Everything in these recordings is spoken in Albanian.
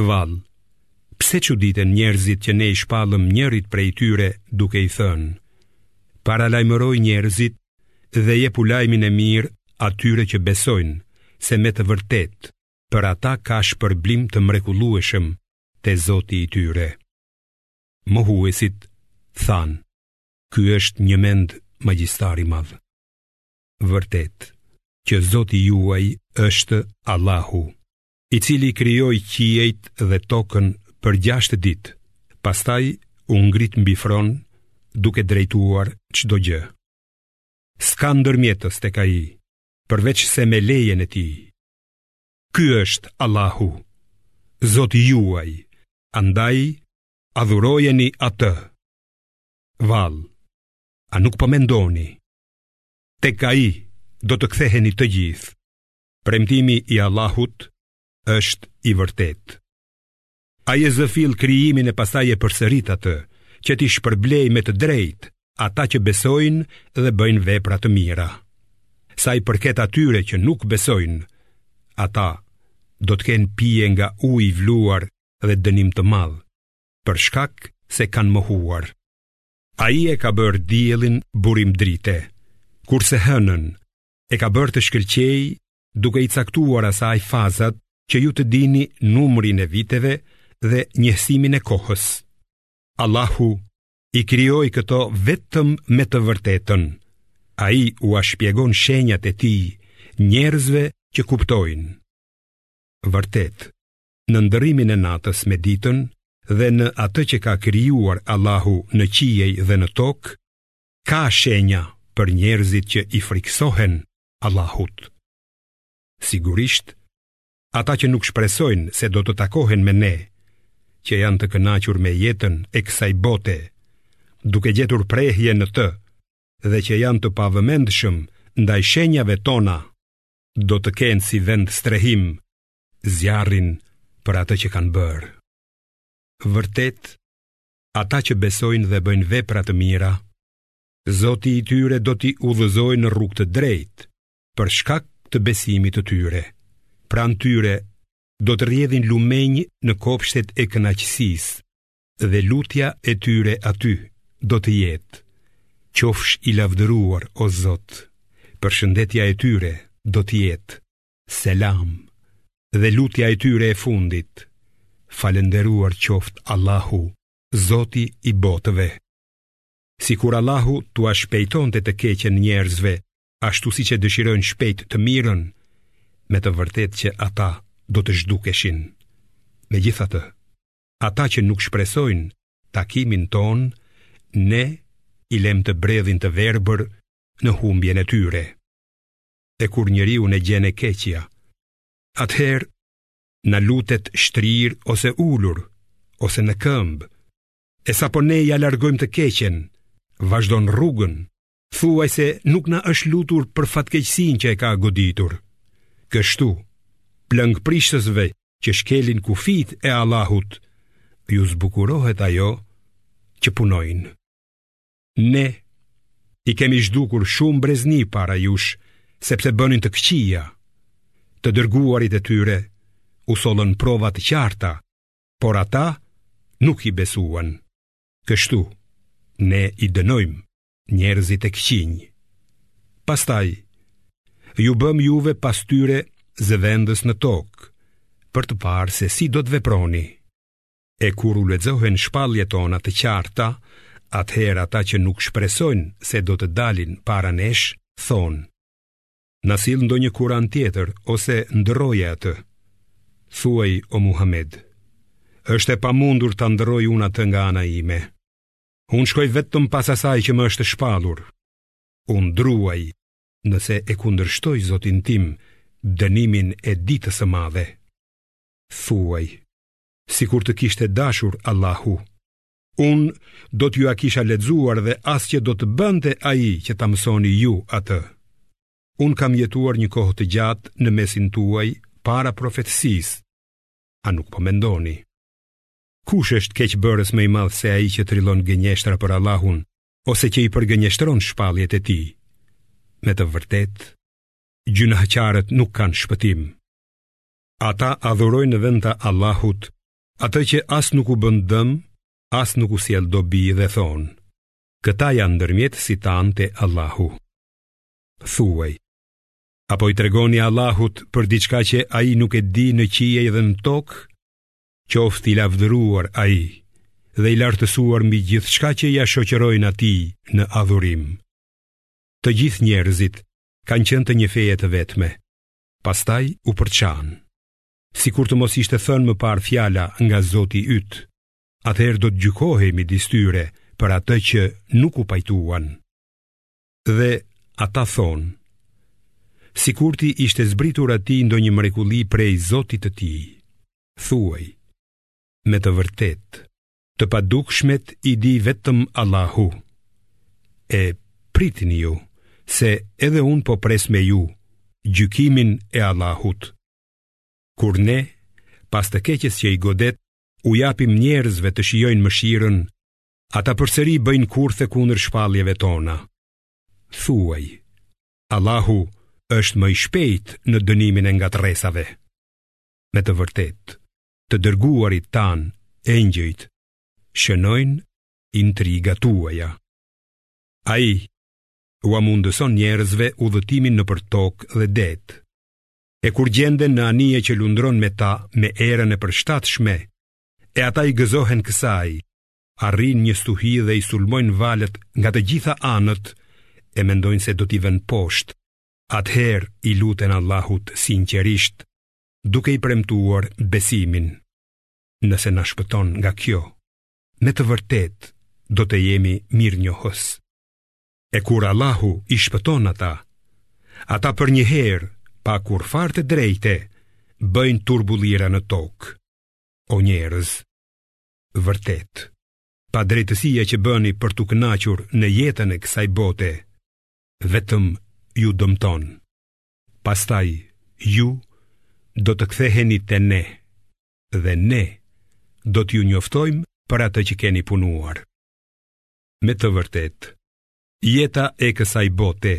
Vallë, pse çuditen njerëzit që ne i shpallëm njërit prej tyre duke i thënë: Paralajmëroji njerëzit dhe jepu lajmin e mirë atyre që besojnë se me të vërtetë për ata ka shpërblim të mrekullueshëm te Zoti i tyre. Mohuesit thanë: Ky është njëmend magjistar i madh. Vërtet, që Zoti juaj është Allahu. i cili krijoi qiejt dhe tokën për gjashtë ditë, pastaj u ngrit mbi fron duke drejtuar çdo gjë. S'ka ndërmjetës tek ai, përveçse me lejen e tij. Ky është Allahu, Zoti juaj, andaj adhurojeni atë. Vallë, a nuk po mendoni? Tek ai do të ktheheni të gjithë. Premtimi i Allahut është i vërtetë. Ai e zë fill krijimin e pastaj e përsërit atë, që t'i shpërblejë me të drejtë, ata që besojnë dhe bëjnë vepra të mira. Sa i përket atyre që nuk besojnë, ata do të kenë pije nga uji i vluar dhe dënim të madh, për shkak se kanë mohuar. Ai e ka bërë diellin burim drite, kurse hënën e ka bërë të shkëlqejë duke i caktuar asaj fazat që ju të dini numrin e viteve dhe njehsimin e kohës. Allahu i krijoi këto vetëm me të vërtetën. Ai ua shpjegon shenjat e tij njerëzve që kuptojnë. Vërtet, në ndërrimin e natës me ditën dhe në atë që ka krijuar Allahu në qiej dhe në tokë, ka shenja për njerëzit që i frikësohen Allahut. Sigurisht, ata që nuk shpresojnë se do të takohen me ne, që janë të kënaqur me jetën e kësaj bote, duke gjetur prehje në të dhe që janë të pavëmendshëm ndaj shenjave tona, do të kenë si vendstrehim zjarrin për atë që kanë bërë. Vërtet, ata që besojnë dhe bëjnë vepra të mira, Zoti i tyre do t'i udhëzojë në rrugë të drejtë për shkak të besimit të tyre. Pranë tyre do të rrjedhin lumenj në kopshtet e kënaqësisë dhe lutja e tyre aty do të jetë. Qofsh i lavdëruar o Zot. Përshëndetja e tyre do të jetë Selam dhe lutja e tyre e fundit, Falënderuar qoftë Allahu, Zoti i botëve. Sikur Allahu t'ua shpejtonte të keqen njerëzve, ashtu siç e dëshirojnë shpejt të mirën, me të vërtetë që ata do të zhdukeshin. Megjithatë, ata që nuk shpresojnë takimin tonë, ne i lëmë të bredhin të verbër në humbjen e tyre. e kur njeriun e gjen e keqja. Atëherë, na lutet shtrirë ose ulur, ose në këmbë, e sapo ne ia largojmë të keqen, vazhdon rrugën, thuajse nuk na është lutur për fatkeqësinë që e ka goditur. Kështu, plëngprishësve që shkelin kufijtë e Allahut, iu zbukurohet ajo që punojnë. Ne i kemi zhdukur shumë brezni para jush, sepse bënin të këqija. Të dërguarit e tyre u sollën prova të qarta, por ata nuk i besuan. Kështu, ne i dënojmë njerëzit e këqinj. Pastaj, ju bëmë juve pas tyre zëvendës në tokë, për të parë se si do të veproni. E kur u lexohen shpalljet tona të qarta, atëherë ata që nuk shpresojnë se do të dalin para nesh, thonë: Na sill ndonjë Kur'an tjetër ose ndërroje atë. Thuaj o Muhammed: Është e pamundur ta ndërroj unë atë nga ana ime. Unë shkoj vetëm pas asaj që më është shpallur. Unë druaj nëse e kundërshtoj Zotin tim dënimin e ditës së madhe. Thuaj: sikur të kishte dashur Allahu. Unë do t'jua kisha lexuar dhe as që do të bënte ai që ta mësoni ju atë. Unë kam jetuar një kohë të gjatë në mesin tuaj para profetësisë, a nuk po mendoni. Kush është keqbërës më i madh se ai që trillon gënjeshtra për Allahun, ose që i përgënjeshtron shpalljet e tij? Me të vërtetë, gjynahqarët nuk kanë shpëtim. Ata adhurojnë në vend të Allahut atë që as nuk u bën dëm, as nuk u sjell dobi dhe thonë: Këta janë ndërmjetësit tanë te Allahu. Thuaj: Apo i tregoni Allahut për diçka që ai nuk e di në qiej dhe në tokë? Qoftë i lavdëruar ai dhe i lartësuar mbi gjithçka që ia shoqërojnë atij në adhurim. Të gjithë njerëzit kanë qenë të një feje të vetme. Pastaj u përçan. Sikur të mos ishte thënë më parë fjala nga Zoti yt, atëherë do të gjykohej midis tyre për atë që nuk u pajtuan. Dhe ata thonë, sikur t'i ishte zbritur atij ndonjë mrekulli prej Zotit të tij, thuaj, me të vërtetë. Të padukshmet i di vetëm Allahu. E pritni ju se edhe unë po pres me ju gjykimin e Allahut. Kur ne pas të keqes që i godet u japim njerëzve të shijojnë mëshirën, ata përsëri bëjnë kurthe kundër shpalljeve tona. Thuaj, Allahu është më i shpejt në dënimin e ngatërresave. Me të vërtetë, të dërguarit tanë engjëjt shënojnë intrigat tuaja. Ai ua mundëson njerëzve udhëtimin nëpër tokë dhe det. E kur gjenden në anije që lundron me ta me erën e përshtatshme, e ata i gëzohen kësaj, arrin një stuhi dhe i sulmojnë valët nga të gjitha anët e mendojnë se do t'i vënë poshtë, atëherë i luten Allahut sinqerisht duke i premtuar besimin. Nëse na shpëton nga kjo, me të vërtetë do të jemi mirënjohës. E kur Allahu i shpëton ata, ata përnjëherë, pa kurrfarë të drejte, bëjnë turbullira në tokë. O njerëz, vërtet, padrejtësia që bëni për t'u kënaqur në jetën e kësaj bote, vetëm ju dëmton. Pastaj ju do të ktheheni te ne dhe ne do t'ju njoftojmë për atë që keni punuar. Me të vërtetë, jeta e kësaj bote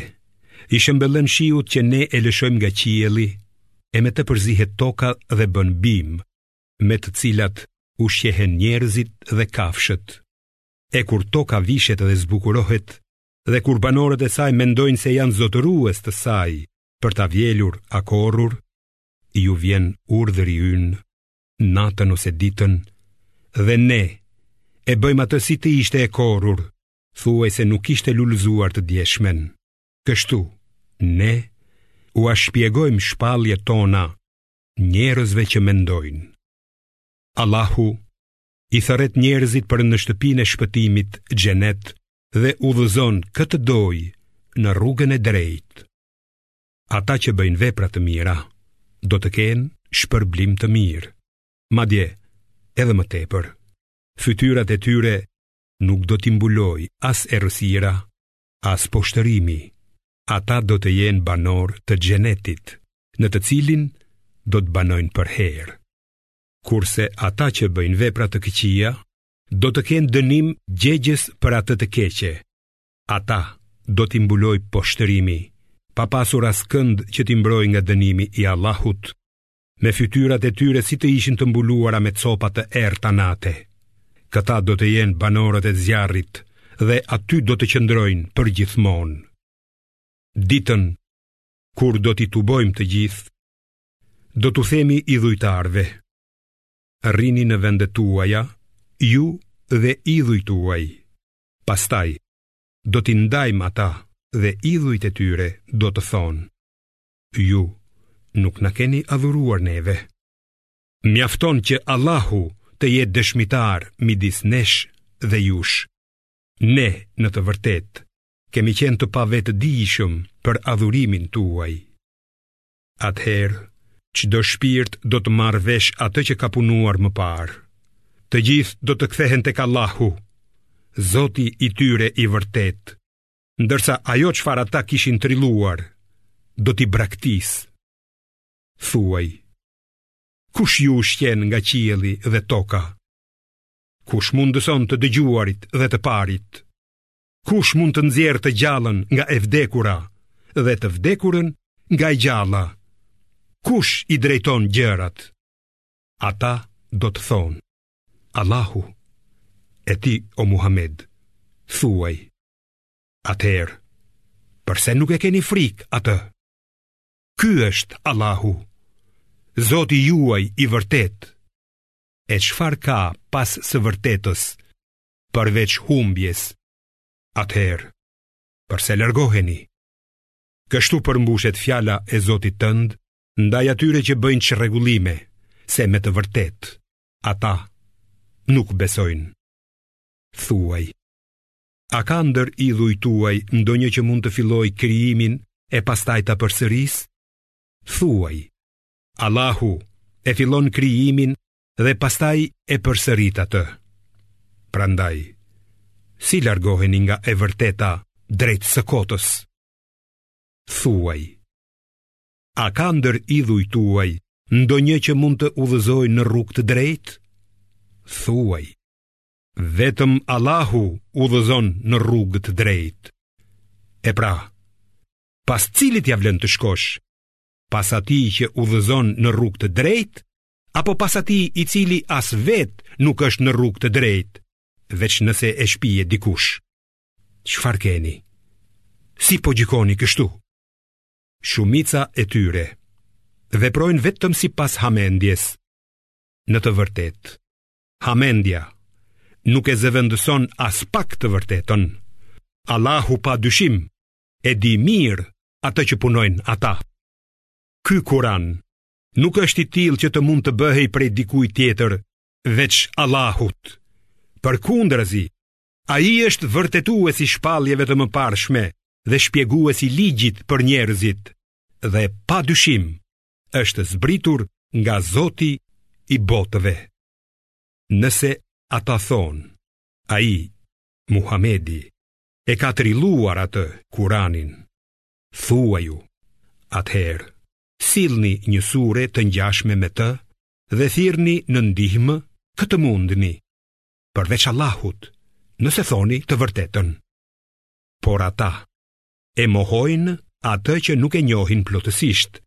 i shëmbëllen shiut që ne e lëshojmë nga qielli e me të përzihet toka dhe bën bimë, me të cilat ushqehen njerëzit dhe kafshët. E kur toka vishet dhe zbukurohet, dhe kur banorët e saj mendojnë se janë zotërues të saj për ta vjelur a korrur, u vjen urdhri ynë natën ose ditën dhe ne e bëjmë atë si të ishte e korrur, thuajse nuk kishte lulëzuar të djeshmen. Kështu, ne ua shpjegojmë shpalljet tona njerëzve që mendojnë. Allahu i thërret njerëzit për në shtëpinë e shpëtimit xhenet dhe udhëzon kë të dojë në rrugën e drejtë. Ata që bëjnë vepra të mira do të kenë shpërblim të mirë. Madje edhe më tepër, fytyrat e tyre nuk do t'i mbulojë as errësira, as poshtërimi. Ata do të jenë banorë të xhenetit, në të cilin do të banojnë përherë. kurse ata që bëjnë vepra të këqija do të kenë dënim gjegjës për atë të keqe. Ata do t'i mbulojë poshtërimi, pa pasur askënd që t'i mbrojë nga dënimi i Allahut, me fytyrat e tyre si të ishin të mbuluara me copa të errëta nate. Këta do të jenë banorët e zjarrit dhe aty do të qëndrojnë përgjithmonë. Ditën, kur do t'i tubojmë të gjithë, Do t'u themi idhujtarëve, rrini në vendet tuaja, ju dhe idhujt tuaj. Pastaj, do t'i ndajmë ata dhe idhujt e tyre do të thonë, ju nuk na keni adhuruar neve. Mjafton që Allahu të jetë dëshmitar midis nesh dhe jush. Ne, në të vërtetë, kemi qenë të pavetëdijshëm për adhurimin tuaj. atëherë çdo shpirt do të marrë vesh atë që ka punuar më parë. Të gjithë do të kthehen tek Allahu, Zoti i tyre i vërtetë, ndërsa ajo çfarë ata kishin trilluar do t'i braktisë. Thuaj, kush ju ushqen nga qielli dhe toka? Kush mundëson të dëgjuarit dhe të parit? Kush mund të nxjerrë të gjallën nga e vdekura dhe të vdekurën nga e gjalla? Kush i drejton gjërat? Ata do të thonë, Allahu, e ti o Muhamed, thuaj, atëherë, përse nuk e keni frikë atë? Ky është Allahu, Zoti juaj i vërtetë, e çfarë ka pas së vërtetës, përveç humbjes, atëherë, përse largoheni? Kështu përmbushet fjala e Zotit tënd, ndaj atyre që bëjnë çrregullime, se me të vërtetë, ata nuk besojnë. Thuaj, a ka ndër idhujt tuaj ndonjë që mund të fillojë krijimin e pastaj ta përsërisë? Thuaj, Allahu e fillon krijimin dhe pastaj e përsërit atë. Prandaj, si largoheni nga e vërteta drejt së kotës? Thuaj, a ka ndër idhujt tuaj ndonjë që mund të udhëzojë në rrugë të drejtë? Thuaj, vetëm Allahu udhëzon në rrugë të drejtë. E pra, pas cilit ia vlen të shkosh, pas atij që udhëzon në rrugë të drejtë, apo pas atij i cili as vetë nuk është në rrugë të drejtë, veç nëse e shpie dikush. Çfarë keni? Si po gjykoni kështu? Shumica e tyre veprojnë vetëm sipas hamendjes. Në të vërtetë, hamendja nuk e zëvendëson aspak të vërtetën. Allahu pa dyshim e di mirë atë që punojnë ata. Ky Kuran nuk është i tillë që të mund të bëhej prej dikujt tjetër veç Allahut. Përkundrazi, ai është vërtetues i shpalljeve të mëparshme dhe shpjegues i ligjit për njerëzit dhe pa dyshim është zbritur nga Zoti i botëve. Nëse ata thonë, ai, Muhamedi, e ka trilluar atë Kuranin, thuaju, atëherë, sillni një sure të ngjashme me të dhe thirrni në ndihmë kë të mundni, përveç Allahut, nëse thoni të vërtetën. Por ata e mohojnë atë që nuk e njohin plotësisht,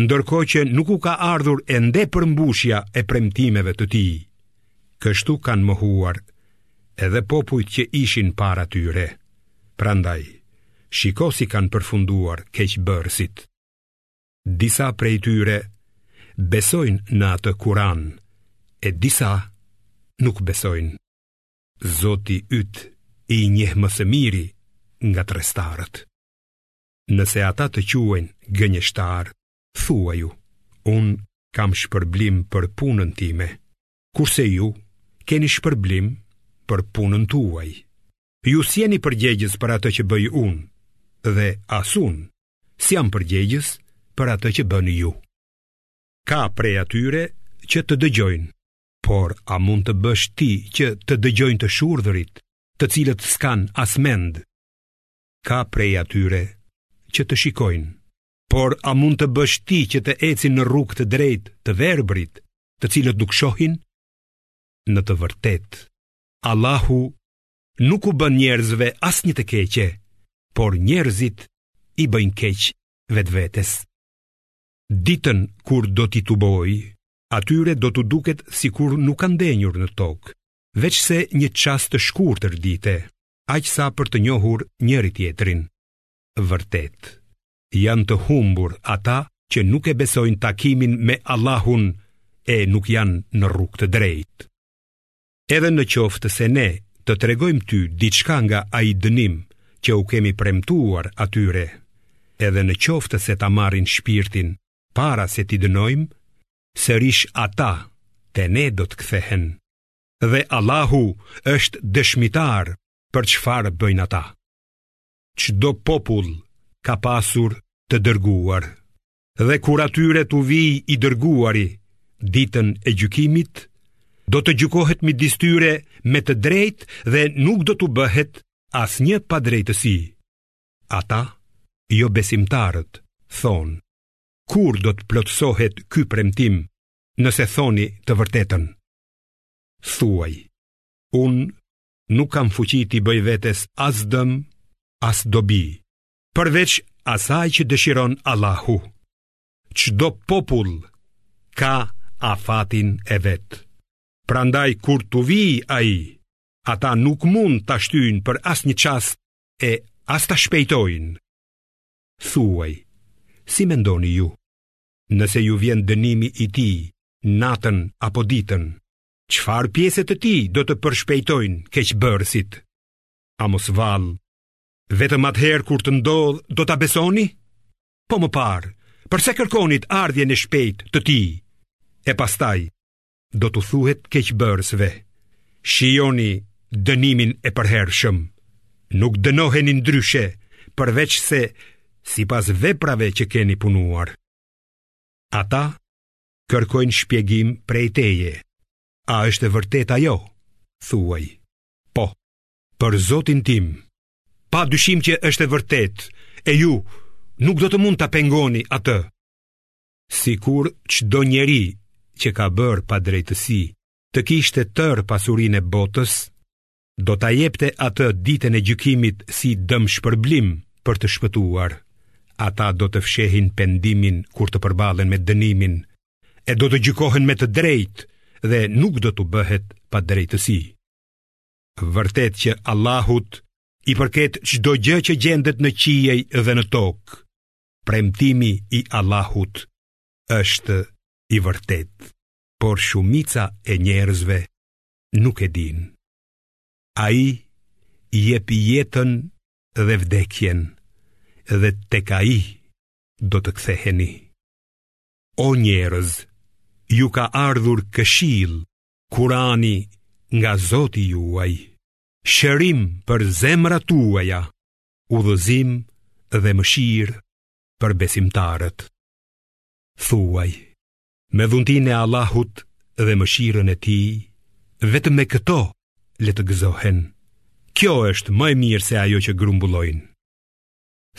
ndërkohë që nuk u ka ardhur ende përmbushja e premtimeve të tij. Kështu kanë mohuar edhe popujt që ishin para tyre. Prandaj, shiko si kanë përfunduar keqbërësit. Disa prej tyre besojnë në atë Kur'an e disa nuk besojnë. Zoti yt i njeh më së miri ngatërrestarët. Nëse ata të quajnë gënjeshtar, thuaju, unë kam shpërblim për punën time, kurse ju keni shpërblim për punën tuaj. Ju s'jeni përgjegjës për atë që bëj unë, dhe as unë s'jam përgjegjës për atë që bëni ju. Ka prej atyre që të dëgjojnë, por a mund të bësh ti që të dëgjojnë të shurdhërit, të cilët s'kanë as mend? Ka prej atyre që të shikojnë, por a mund të bësh ti që të ecin në rrugë të drejtë të verbërit, të cilët nuk shohin? Në të vërtetë, Allahu nuk u bën njerëzve asnjë të keqe, por njerëzit i bëjnë keq vetvetes. Ditën kur do t'i tubojë, atyre do t'u duket sikur nuk kanë ndenjur në tokë, veçse një çast të shkurtër dite, aq sa për të njohur njëri-tjetrin. Vërtet, janë të humbur ata që nuk e besojnë takimin me Allahun e nuk janë në rrugë të drejtë. Edhe në qoftë se ne të tregojmë ty diçka nga ai dënim që u kemi premtuar atyre, edhe në qoftë se ta marrim shpirtin para se t'i dënojmë, sërish ata te ne do të kthehen. Dhe Allahu është dëshmitar për çfarë bëjnë ata. Çdo popull ka pasur të dërguar. Dhe kur atyre t'u vijë i dërguari ditën e gjykimit, do të gjykohet midis tyre me të drejtë dhe nuk do t'u bëhet asnjë padrejtësi. Ata, jobesimtarët, thonë, kur do të plotësohet ky premtim nëse thoni të vërtetën? Thuaj, unë nuk kam fuqi t'i bëj vetes as dëm, as dobi, përveç asaj që dëshiron Allahu. Çdo popull ka afatin e vet. Prandaj kur t'u vijë ai, ata nuk mund ta shtyjnë për asnjë çast e as ta shpejtojnë. Thuaj, si mendoni ju? Nëse ju vjen dënimi i tij, natën apo ditën, çfarë pjese të tij do të përshpejtojnë keqbërësit? A mos vallë, Vetëm atëherë kur të ndodhë do ta besoni? Po më parë, përse kërkonit ardhjen e shpejtë të tij? E pastaj, do t'u thuhet keqbërësve. Shijoni dënimin e përhershëm. Nuk dënoheni ndryshe, përveçse sipas veprave që keni punuar. Ata kërkojnë shpjegim prej teje. A është e vërtetë ajo? Thuaj. Po. Për Zotin tim, pa dyshim që është e vërtetë, e ju nuk do të mund ta pengoni atë. Sikur çdo njeri që ka bërë padrejtësi, të kishte tërë pasurinë e botës, do ta jepte atë ditën e gjykimit si dëmshpërblim për të shpëtuar. Ata do të fshehin pendimin kur të përbalen me dënimin, e do të gjykohen me të drejtë dhe nuk do t'u bëhet padrejtësi. Vërtet që Allahut i përket çdo gjë që gjendet në qiej dhe në tokë. Premtimi i Allahut është i vërtetë, por shumica e njerëzve nuk e dinë. Ai jep jetën dhe vdekjen dhe tek ai do të ktheheni. O njerëz, ju ka ardhur këshillë Kurani nga Zoti juaj, shërim për zemrat tuaja, udhëzim dhe mëshirë për besimtarët. Thuaj, me dhuntinë e Allahut dhe mëshirën e tij, vetëm me këto le të gëzohen. Kjo është më e mirë se ajo që grumbullojnë.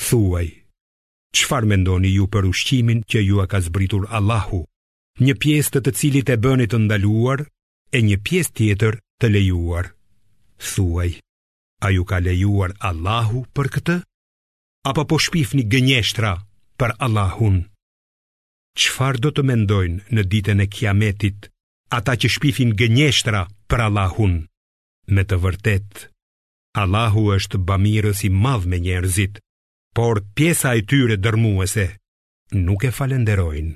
Thuaj, çfarë mendoni ju për ushqimin që jua ka zbritur Allahu, një pjesë të cilit e bëni të ndaluar e një pjesë tjetër të lejuar. Thuaj, a ju ka lejuar Allahu për këtë? Apo po shpifni gënjeshtra për Allahun? Çfarë do të mendojnë në ditën e kiametit ata që shpifin gënjeshtra për Allahun? Me të vërtetë, Allahu është bamirës i madh me njerëzit, por pjesa e tyre dërmuese nuk e falënderojnë.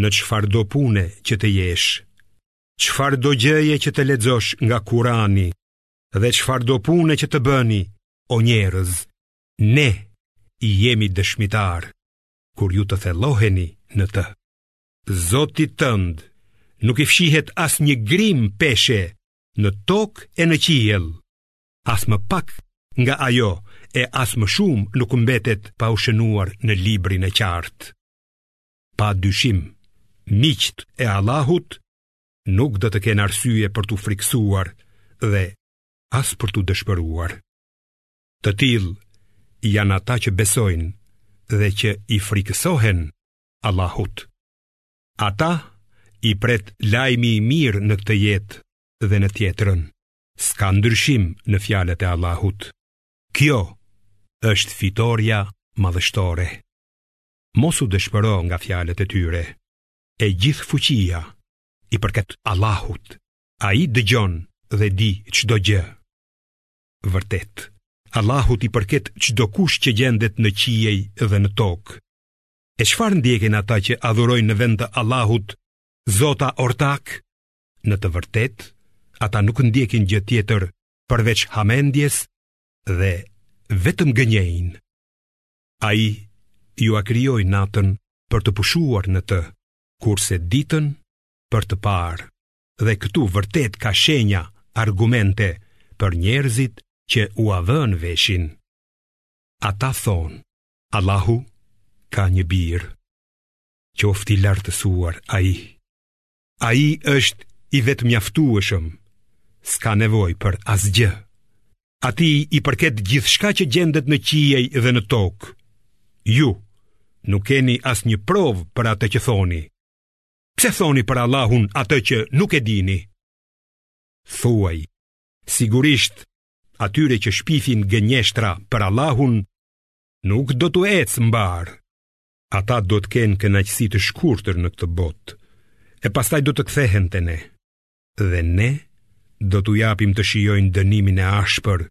Në çfarëdo pune që të jesh, çfarëdo gjëje që të lexosh nga Kurani dhe çfarëdo pune që të bëni, o njerëz, ne jemi dëshmitarë kur ju të thelloheni në të. Zotit tënd nuk i fshihet asnjë grimë peshe në tokë e në qiell, as më pak nga ajo e as më shumë nuk mbetet pa u shënuar në librin e qartë. Pa dyshim, miqtë e Allahut nuk do të kenë arsye për t'u frikësuar dhe as për t'u dëshpëruar. Të tillë janë ata që besojnë dhe që i frikësohen Allahut. Ata i pret lajmi i mirë në këtë jetë dhe në tjetrën. S'ka ndryshim në fjalët e Allahut. Kjo është fitorja madhështore. Mos u dëshpëro nga fjalët e tyre. E gjithë fuqia i përket Allahut. Ai dëgjon dhe di çdo gjë. Vërtet, Allahut i përket çdokush që gjendet në qiej dhe në tokë. E çfarë ndjekin ata që adhurojnë në vend të Allahut zota ortakë? Në të vërtetë, ata nuk ndjekin gjë tjetër përveç hamendjes dhe vetëm gënjejnë. Ai jua krijoi natën për të pushuar në të, kurse ditën për të parë. Dhe këtu vërtet ka shenja, argumente për njerëzit që ua vënë veshin. Ata thonë, Allahu ka një bir. Qoftë i lartësuar Ai. Ai është i vetëmjaftueshëm, s'ka nevojë për asgjë. Atij i përket gjithçka që gjendet në qiej dhe në tokë. Ju, nuk keni asnjë provë për atë që thoni. Pse thoni për Allahun atë që nuk e dini? Thuaj, sigurisht, atyre që shpifin gënjeshtra për Allahun, nuk do t'u ecë mbarë. Ata do të kenë kënaqësi të shkurtër në këtë botë, e pastaj do të kthehen te ne. Dhe ne do t'u japim të shijojnë dënimin e ashpër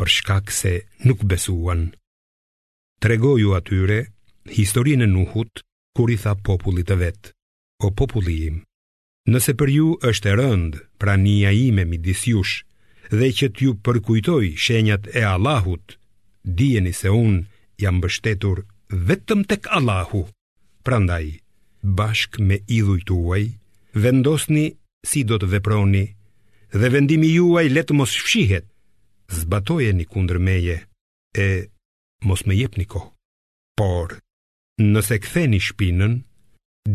për shkak se nuk besuan. Tregoju atyre historinë e Nuhut kur i tha popullit të vet: O populli im, Nëse për ju është e rëndë prania ime midis jush dhe që t'ju përkujtoj shenjat e Allahut, dijeni se unë jam mbështetur vetëm tek Allahu. Prandaj, bashkë me idhujt tuaj, vendosni si do të veproni dhe vendimi juaj le të mos fshihet. Zbatojeni kundër meje e mos më jepni kohë. Por, Nëse ktheni shpinën,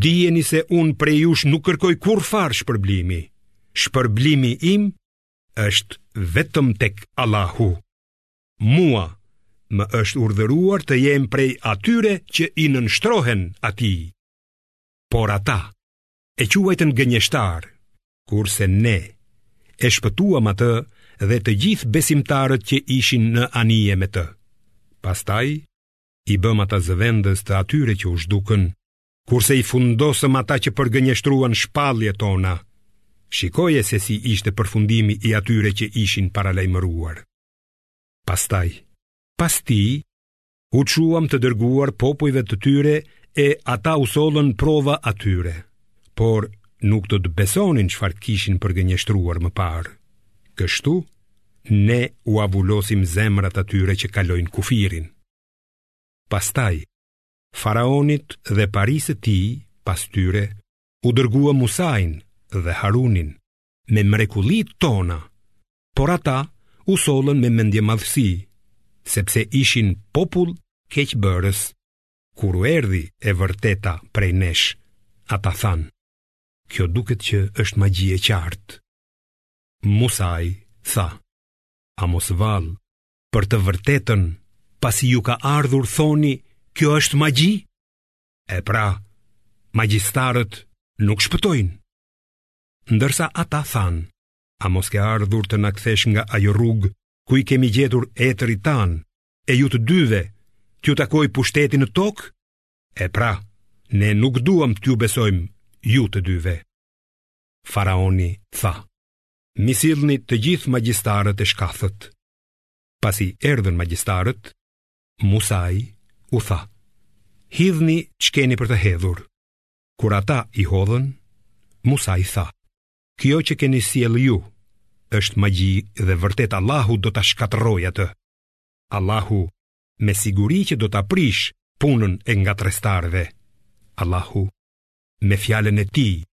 dijeni se unë prej jush nuk kërkoj kurrfarë shpërblimi. Shpërblimi im është vetëm tek Allahu. Mua më është urdhëruar të jem prej atyre që i nënshtrohen atij. Por ata e quajtën gënjeshtar, kurse ne e shpëtuam atë dhe të gjithë besimtarët që ishin në anije me të. Pastaj, i bëmë ata zëvendës të atyre që u zhdukën, kurse i fundosëm ata që përgënjeshtruan shpalljet tona. Shikoje se si ishte përfundimi i atyre që ishin paralajmëruar. Pastaj, pas tij, u çuam të dërguar popujve të tyre e ata u sollën prova atyre, por nuk do të besonin çfarë të kishin përgënjeshtruar më parë. Kështu, Ne ua vulosim zemrat atyre që kalojnë kufirin. Pastaj, faraonit dhe parisë së tij, pas tyre, u dërguam Musain dhe Harunin, me mrekullitë tona, por ata u sollën me mendjemadhësi, sepse ishin popull keqbërës, kur u erdhi e vërteta prej nesh, ata thanë, kjo duket që është magji e qartë. Musai tha, A mos vallë, për të vërtetën, pasi ju ka ardhur thoni, kjo është magji? E pra, magjistarët nuk shpëtojnë. Ndërsa ata thanë, A mos ke ardhur të na kthesh nga ajo rrugë ku i kemi gjetur etërit tanë e ju të dyve t'ju takojë pushteti në tokë? E pra, ne nuk duam t'ju besojmë ju të dyve. Faraoni tha, M'i sillni të gjithë magjistarët e shkathët. Pasi erdhën magjistarët, Musai u tha, Hidhni ç'keni për të hedhur. Kur ata i hodhën, Musai tha, Kjo që keni sjellë ju, është magji dhe vërtet Allahu do ta shkatërrojë atë. Allahu me siguri që do ta prishë punën e ngatërrestarëve. Allahu me fjalën e tij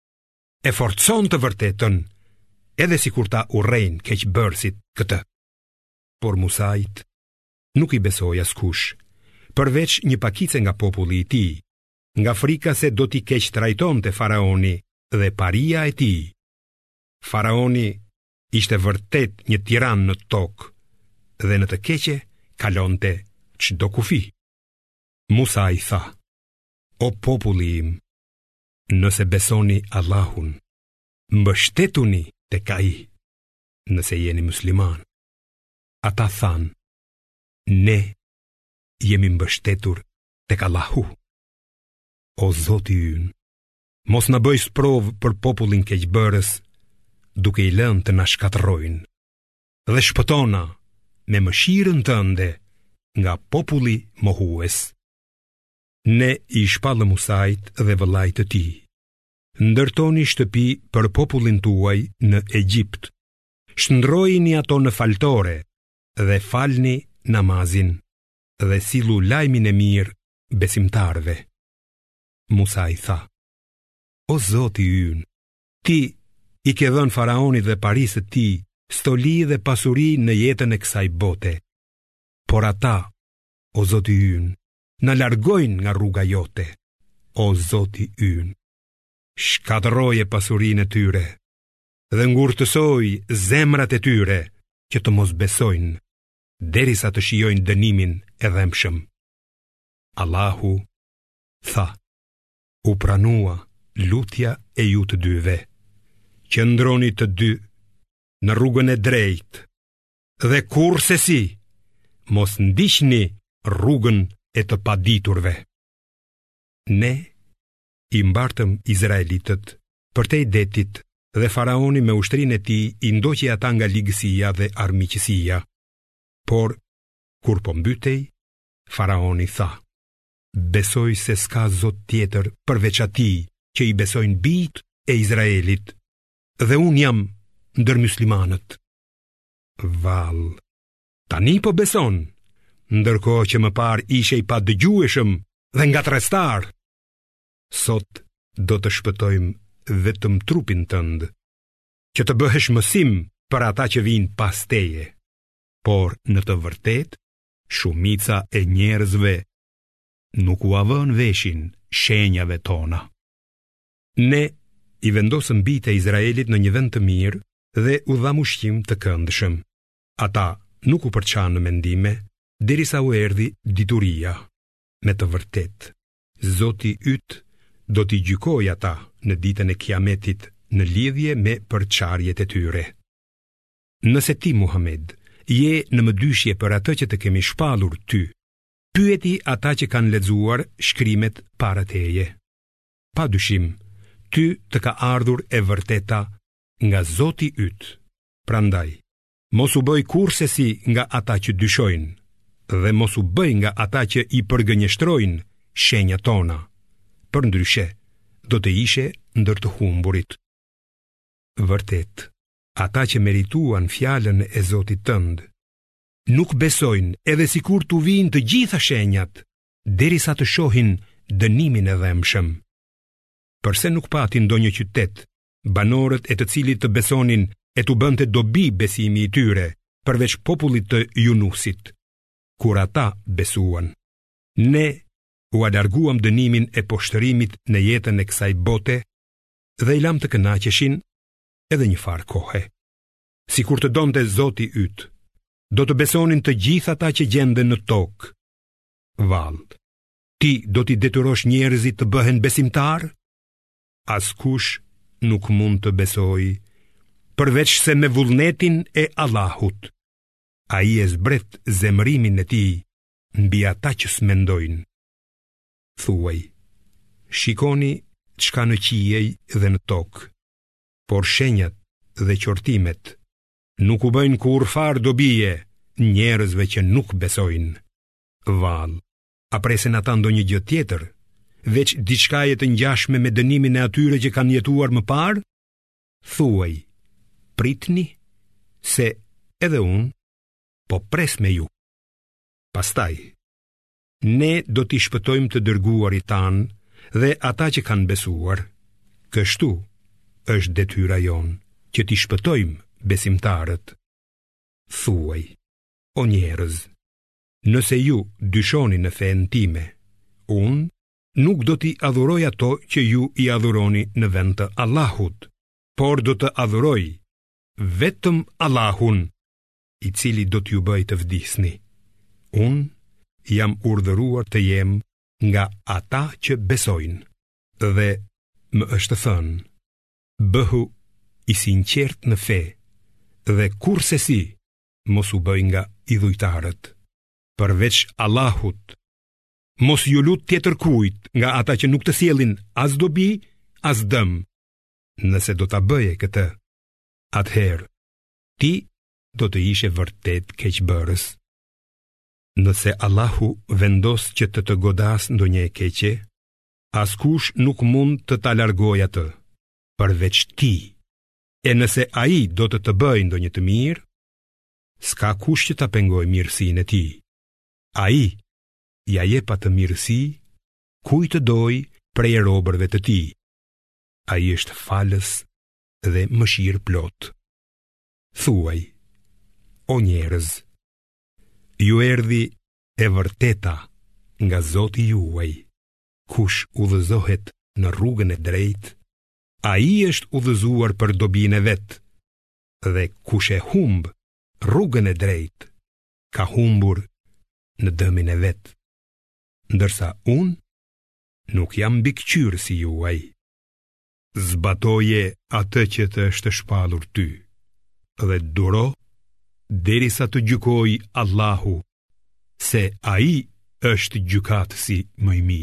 e forcon të vërtetën, edhe sikur ta urrejnë keqbërësit këtë. Por Musait nuk i besoi askush, përveç një pakice nga populli i tij, nga frika se do t'i keqtrajtonte faraoni dhe paria e tij. Faraoni ishte vërtet një tiran në tokë dhe në të keqe kalonte çdo kufi. Musai tha, o populli im, Nëse besoni Allahun, mbështetuni tek ai, nëse jeni myslimanë. Ata thanë, ne jemi mbështetur tek Allahu. O zoti ynë, mos na bëj sprovë për popullin keqbërës, duke i lënë të na shkatërrojnë, dhe shpëtona me mëshirën tënde nga populli mohues. Ne i shpallëm Musait dhe vëllait të tij. Ndërtoni shtëpi për popullin tuaj në Egjipt. Shndrrojini ato në faltore dhe falni namazin dhe sillu lajmin e mirë besimtarëve. Musai tha: O Zoti ynë, ti i ke dhënë faraonit dhe parisë të tij stoli dhe pasuri në jetën e kësaj bote. Por ata, o Zoti ynë, na largojnë nga rruga jote, o Zoti ynë. Shkatërroje pasurinë e tyre dhe ngurtësoji zemrat e tyre që të mos besojnë, derisa të shijojnë dënimin e dhembshëm. Allahu tha: U pranua lutja e ju të dyve. Qëndroni të dy në rrugën e drejtë dhe kurrsesi, mos ndiqni rrugën e të paditurve. Ne i mbartëm Izraelitët përtej detit dhe faraoni me ushtrinë e tij i ndoqi ata nga ligësia dhe armiqësia. Por, kur po mbytej, faraoni tha, besoj se s'ka zot tjetër përveç atij që i besojnë bijtë e Izraelit dhe unë jam ndër myslimanët. Vallë, tani po beson, ndërkohë që më parë ishe i padëgjueshëm dhe ngatërrestar. Sot do të shpëtojmë vetëm trupin tënd, që të bëhesh mësim për ata që vijnë pas teje. Por në të vërtetë, shumica e njerëzve nuk ua vënë veshin shenjave tona. Ne i vendosëm bijtë e Izraelit në një vend të mirë dhe u dhamë ushqim të këndshëm. Ata nuk u përçanë në mendime, derisa u erdhi dituria. Me të vërtetë, Zoti yt do t'i gjykojë ata në Ditën e Kiametit në lidhje me përçarjet e tyre. Nëse ti, Muhamed, je në mëdyshje për atë që të kemi shpallur ty, pyeti ata që kanë lexuar shkrimet para teje. Pa dyshim, ty të ka ardhur e vërteta nga Zoti yt. Prandaj, mos u bëj kurrsesi nga ata që dyshojnë dhe mos u bëj nga ata që i përgënjeshtrojnë shenjat tona. Përndryshe, do të ishe ndër të humburit. Vërtet, ata që merituan fjalën e Zotit tënd nuk besojnë edhe sikur t'u vijnë të gjitha shenjat derisa të shohin dënimin e dhemshëm. Përse nuk pati ndonjë qytet, banorët e të cilit të besonin e t'u bënte dobi besimi i tyre, përveç popullit të Junusit, kur ata besuan. Ne ua larguam dënimin e poshtërimit në jetën e kësaj bote dhe i lamë të kënaqeshin edhe njëfarë kohe. Sikur të donte Zoti yt, do të besonin të gjithë ata që gjenden në tokë, Vallë, ti do t'i detyrosh njerëzit të bëhen besimtarë? Askush nuk mund të besojë, përveçse me vullnetin e Allahut. Ai e zbret zemërimin e tij mbi ata që s'mendojnë. Thuaj, shikoni ç'ka në qiej dhe në tokë, por shenjat dhe qortimet nuk u bëjnë kurrfarë dobie njerëzve që nuk besojnë. Vallë, a presin ata ndonjë gjë tjetër, veç diçka e të ngjashme me dënimin e atyre që kanë jetuar më parë? Thuaj, pritni se edhe unë po pres me ju. Pastaj, Ne do t'i shpëtojmë të dërguarit tanë dhe ata që kanë besuar. Kështu është detyra jonë, që t'i shpëtojmë besimtarët. Thuaj, o njerëz, nëse ju dyshoni në fenë time, unë nuk do t'i adhuroj ato që ju i adhuroni në vend të Allahut, por do të adhuroj vetëm Allahun i cili do t'ju bëjë të vdisni. Unë jam urdhëruar të jem nga ata që besojnë dhe më është thënë, bëhu i sinqertë në fe dhe kurrsesi mos u bëj nga idhujtarët, përveç Allahut, mos iu lut tjetërkujt nga ata që nuk të sjellin as dobi, as dëm, nëse do ta bëje këtë, atëherë ti do të ishe vërtet keqbërës. Nëse Allahu vendos që të të godasë ndonjë e keqe, askush nuk mund të ta largojë atë përveç tij. E nëse ai do të të bëjë ndonjë të mirë, s'ka kush që ta pengojë mirësinë e tij. Ai ia jep atë mirësi kujt të dojë prej robërve të tij. Ai është falës dhe mëshirëplotë. Thuaj, o njerëz, ju erdhi e vërteta nga Zoti juaj, kush udhëzohet në rrugën e drejtë, ai është udhëzuar për dobinë e vet, dhe kush e humb rrugën e drejtë, ka humbur në dëmin e vet, ndërsa unë nuk jam mbikëqyrësi juaj. Zbatoje atë që të është shpallur ty dhe duro derisa të gjykojë Allahu se ai është gjykatësi më i mirë.